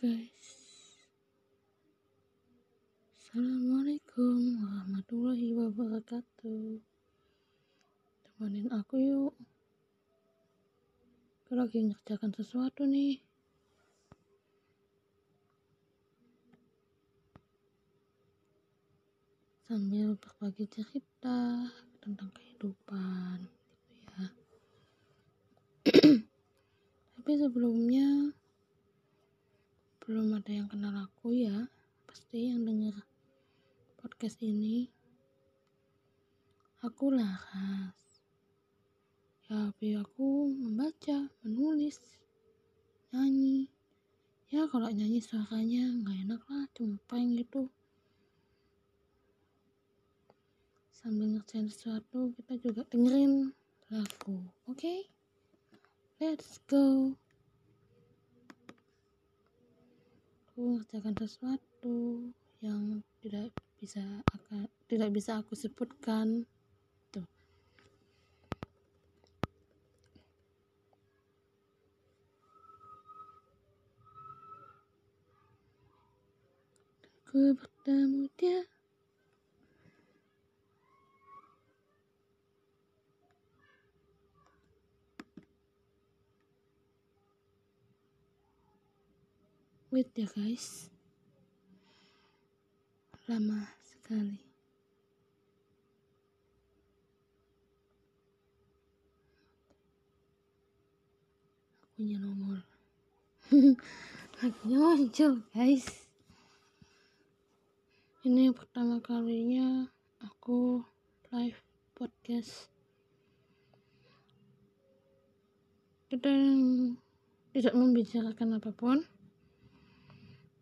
guys. Assalamualaikum warahmatullahi wabarakatuh. Temenin aku yuk. Aku lagi ngerjakan sesuatu nih. Sambil berbagi cerita tentang kehidupan gitu ya. Tapi sebelumnya belum ada yang kenal aku ya pasti yang denger podcast ini aku Laras. Ya hobi aku membaca menulis nyanyi. Ya kalau nyanyi suaranya nggak enak lah cempreng gitu. Sambil ngerjain sesuatu kita juga dengerin lagu oke? Okay? let's go aku mengerjakan sesuatu yang tidak bisa akan tidak bisa aku sebutkan. Tuh. Aku bertemu dia wait ya guys. Lama sekali. Aku punya nomor. Akhirnya muncul guys. Ini pertama kalinya aku live podcast. Kita tidak membicarakan apa pun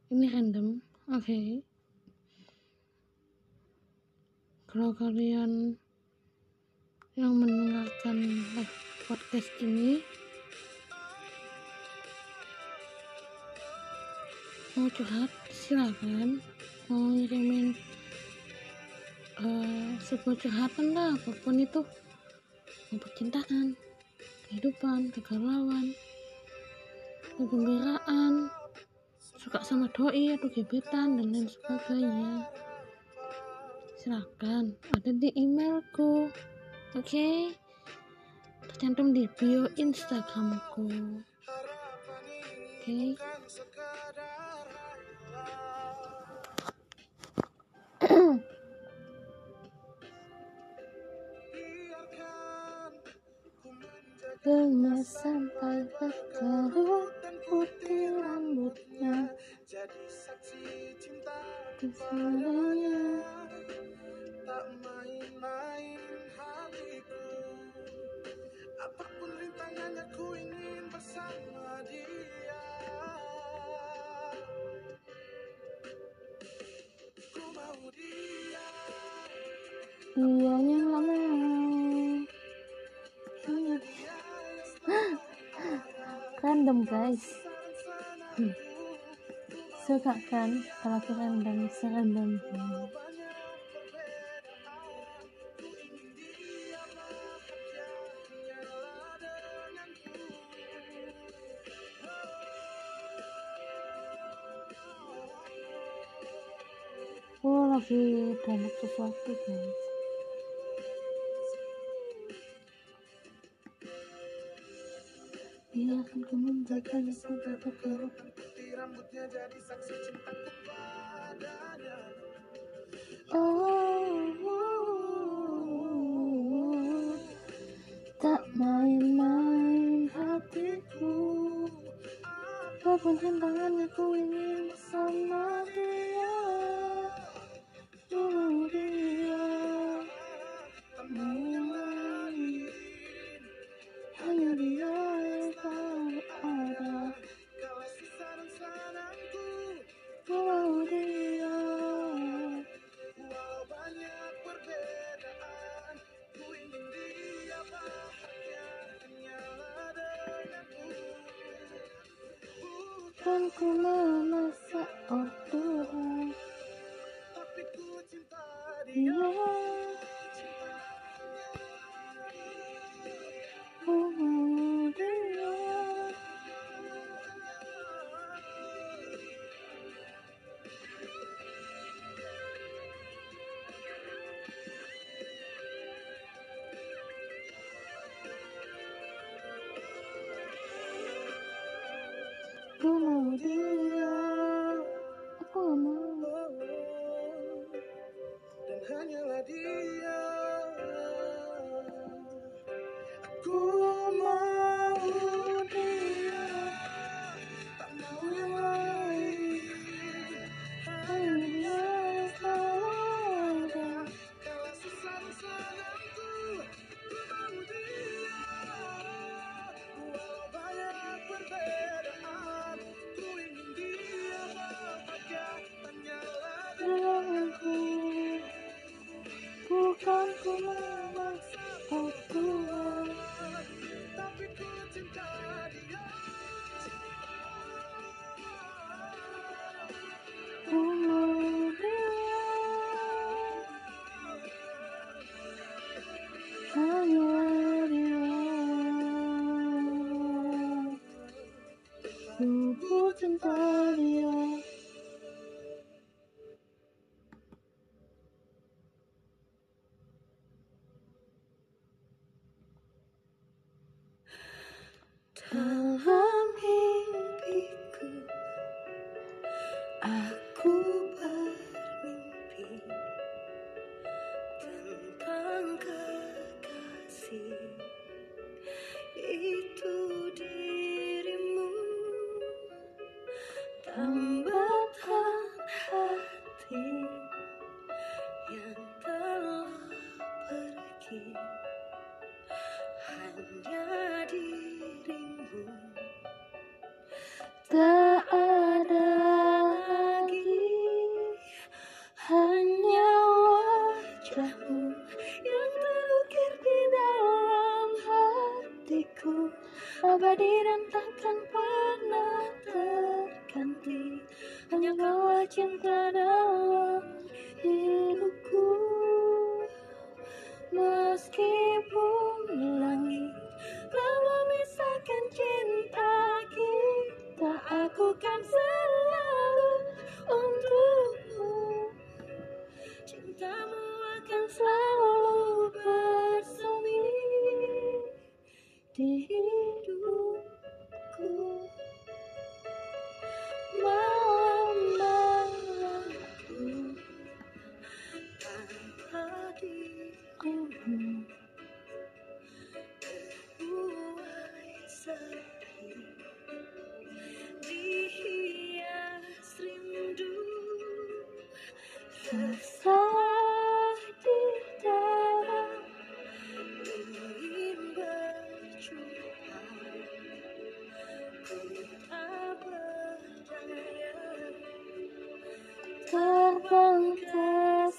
ini random. Oke. Okay. kalau kalian yang mendengarkan podcast ini mau curhat silakan. Mau ngirimin uh, sebuah curhatan lah apa pun itu. Mau percintaan kehidupan kegalauan kegembiraan suka sama doi atau gebetan dan lain sebagainya silahkan ada di emailku oke okay? tercantum di bio instagramku oke okay? Sampai berkerut putih rambutnya. Jadi saksi cinta ke sananya tak main-main hatiku. Apa pun rintangannya ku ingin bersama dia. Ku mau dia. Dianya random guys. Suka kan kalau aku random serandom. Oh lagi download sesuatu guys ku menjaganya sampai berkerut Putih rambutnya jadi saksi cintaku padanya Oh, tak main-main hatiku. Apa pun rintangannya ku ingin 不目的。something for the hanyalah cinta dalam hidupku. Meski terbatas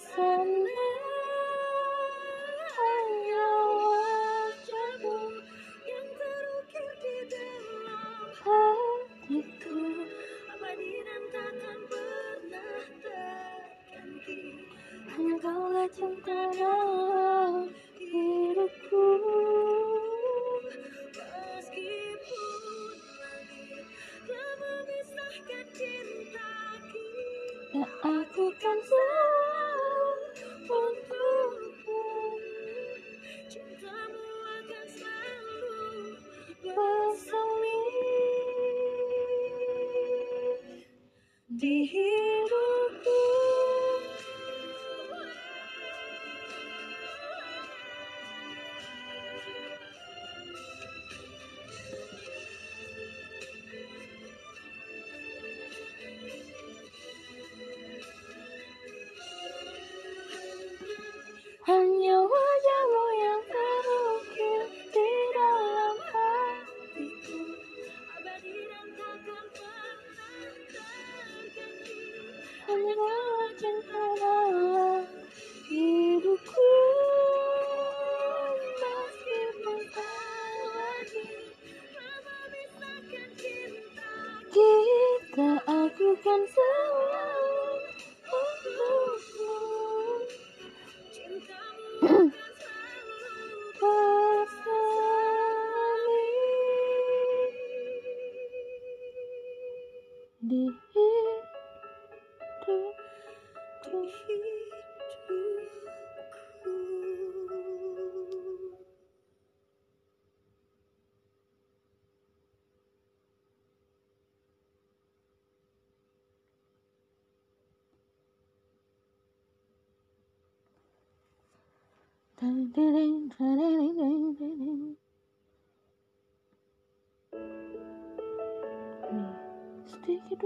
sedikit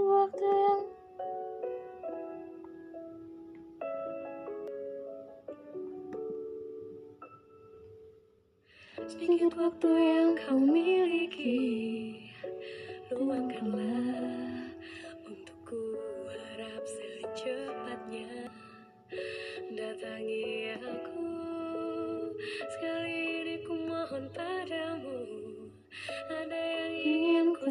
waktu yang sedikit waktu yang kau miliki luangkanlah untukku harap secepatnya. Datangi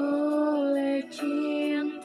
Ole King.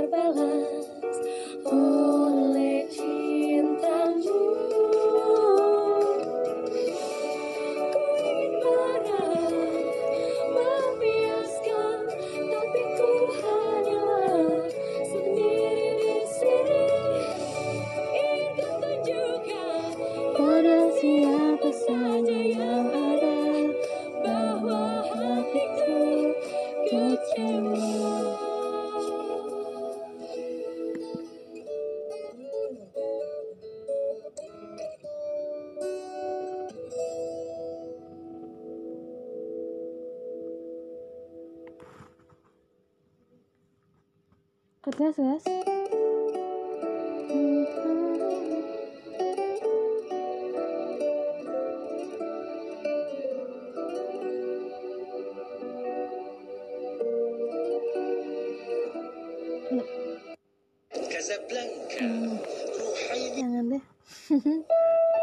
terbalas oleh cintamu. jangan deh.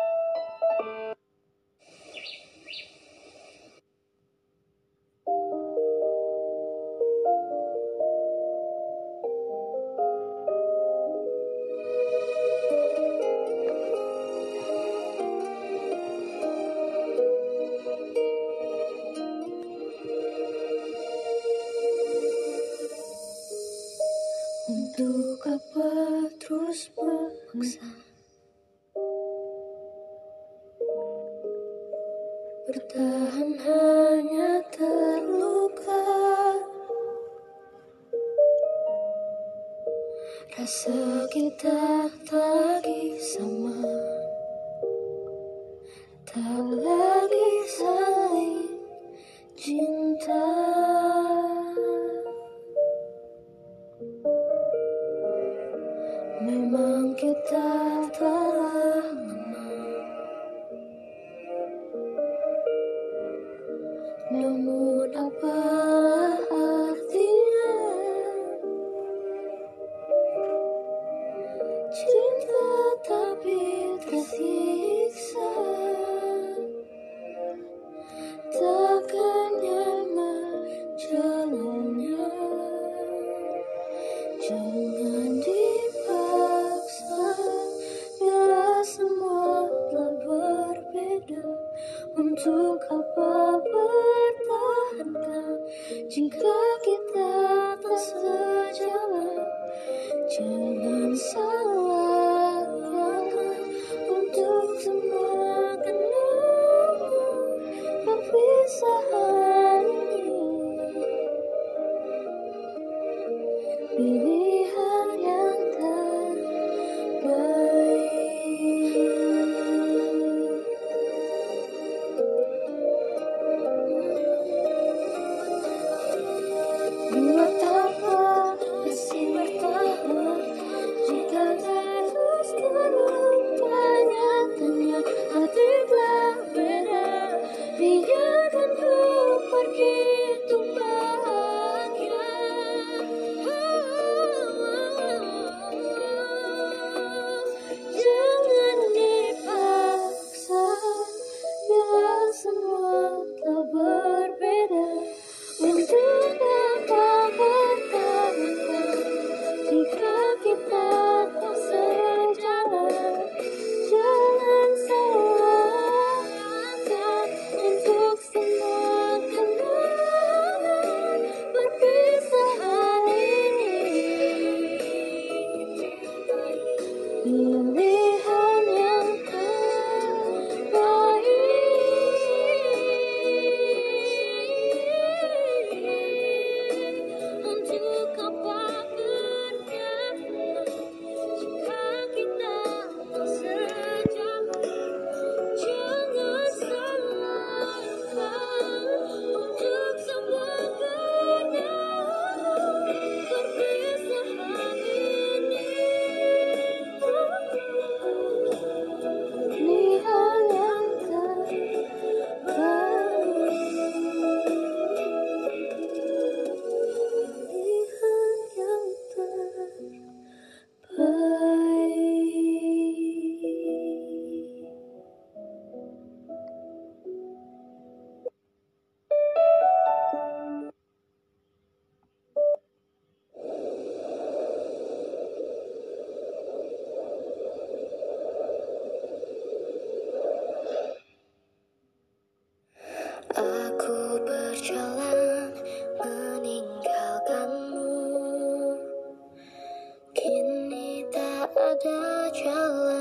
tak ada jalan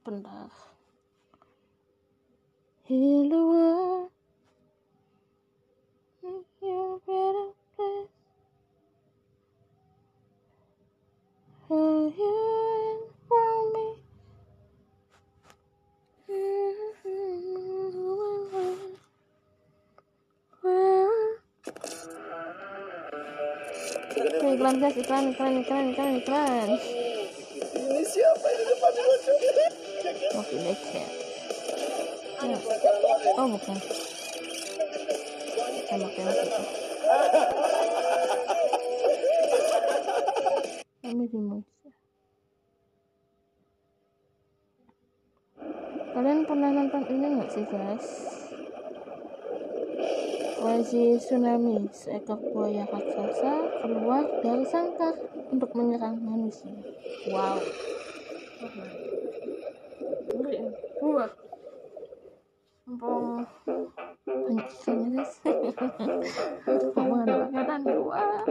YouTube bentar. heal the world. Make you a better place. You and for me. Iklan guys, iklan, iklan, iklan, iklan, iklan. Kopi becek. Ya. Oh bukan. Tembak-tembak itu. Kami Malaysia. Kalian pernah nonton ini nggak sih guys? Oasis tsunami, seekor buaya raksasa keluar dari sangkar untuk menyerang manusia. Wow. Ngeri Mumpung guys. Dua.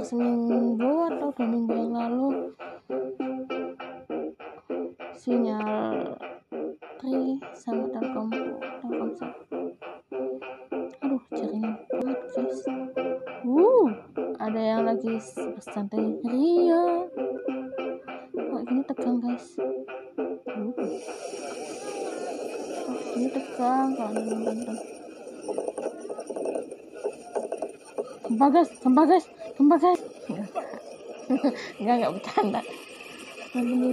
Seminggu atau dua minggu yang lalu? Sinyal Tri sama Telkom Telkomsel aduh guys. Uh ada yang lagi bersantai. Ria gempa guys enggak enggak bercanda ini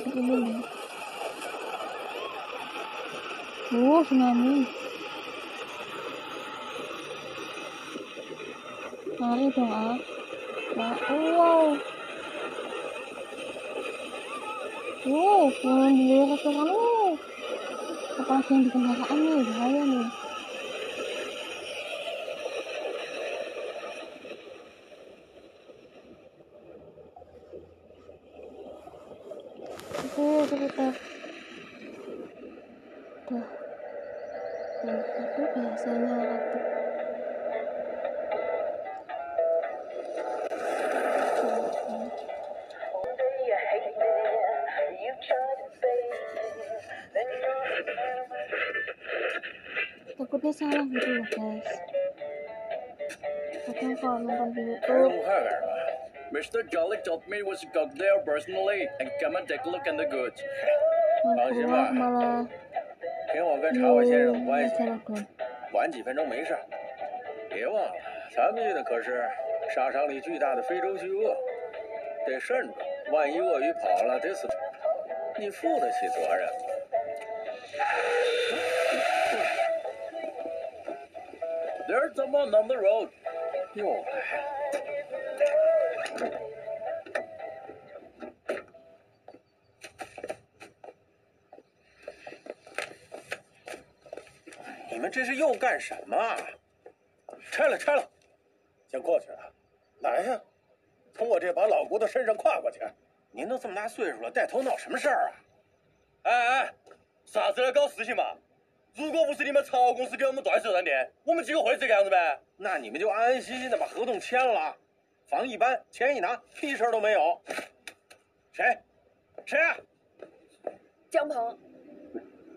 Oh, tsunami. Lari dong, ah. Oh, wow. Wow, yang di yang di kendaraan nih, bahaya nih. 这，能把。Mr. Told me was there personally and come and take a look the goods. 放心吧，凭我跟查韦先生的关系，晚几分钟没事。别忘了，咱们去的可是杀伤力巨大的非洲巨鳄，得慎重，万一鳄鱼跑了得死。你负得起责任吗？On the road。又来了。你们这是又干什么？拆了，拆了！先过去了，来呀，从我这把老骨头身上跨过去。您都这么大岁数了，带头闹什么事儿啊？哎哎，傻子来搞事情嘛？如果不是你们财务公司给我们断水断电，我们几个会这个样子呗？那你们就安安心心的把合同签了，房一搬，钱一拿，屁事儿都没有。谁？谁啊？江鹏，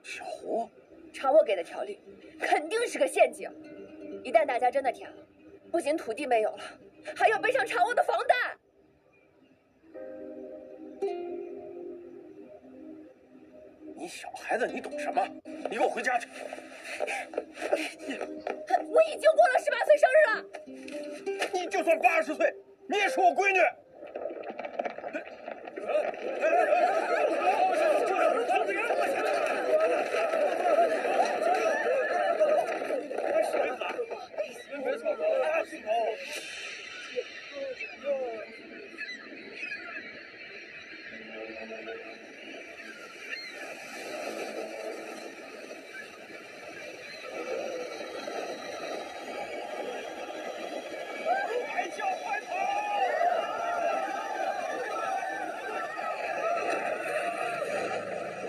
小胡，查我给的条例肯定是个陷阱，一旦大家真的填了，不仅土地没有了，还要背上查我的房贷。你小孩子，你懂什么？你给我回家去！我已经过了十八岁生日了。你就算八十岁，你也是我闺女。快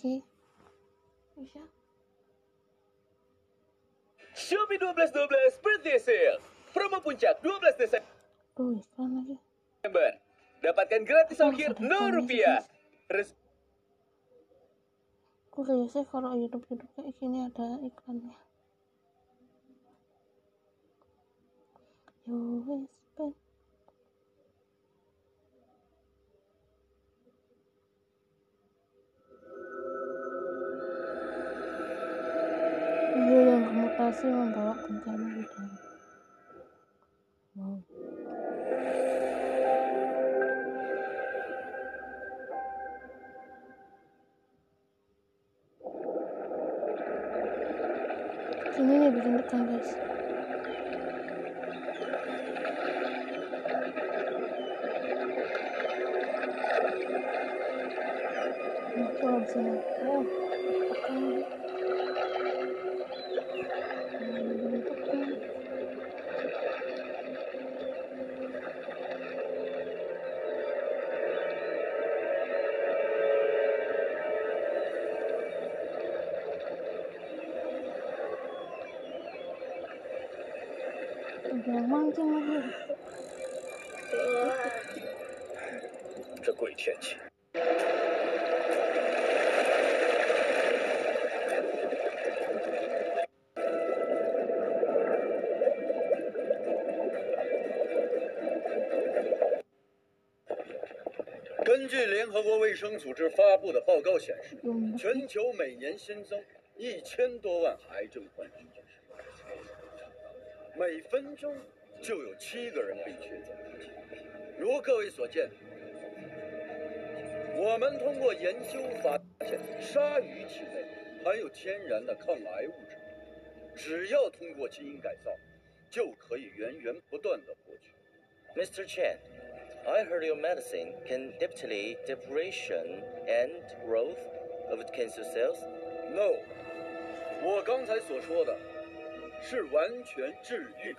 oke bisa Shopee 1212 Birthday Sale. Promo puncak 12 Desember. tuh iklan lagi Dapatkan gratis ongkir sudah 0 kami rupiah. Res- Kok biasanya kalau YouTube YouTube kayak gini ada iklannya. Yo bermutasi membawa bencana dalam. Wow. Sini nih bikin tegang guys. Mancing lagi. 这鬼天气。根据联合国卫生组织发布的报告显示，全球每年新增一千多万癌症患者，每分钟就有七个人被确诊。如各位所见，我们通过研究发现，鲨鱼体内含有天然的抗癌物质，只要通过基因改造，就可以源源不断的获取。Mr. Chen, I heard your medicine can delay depression and growth of cancer cells. No，我刚才所说的是完全治愈。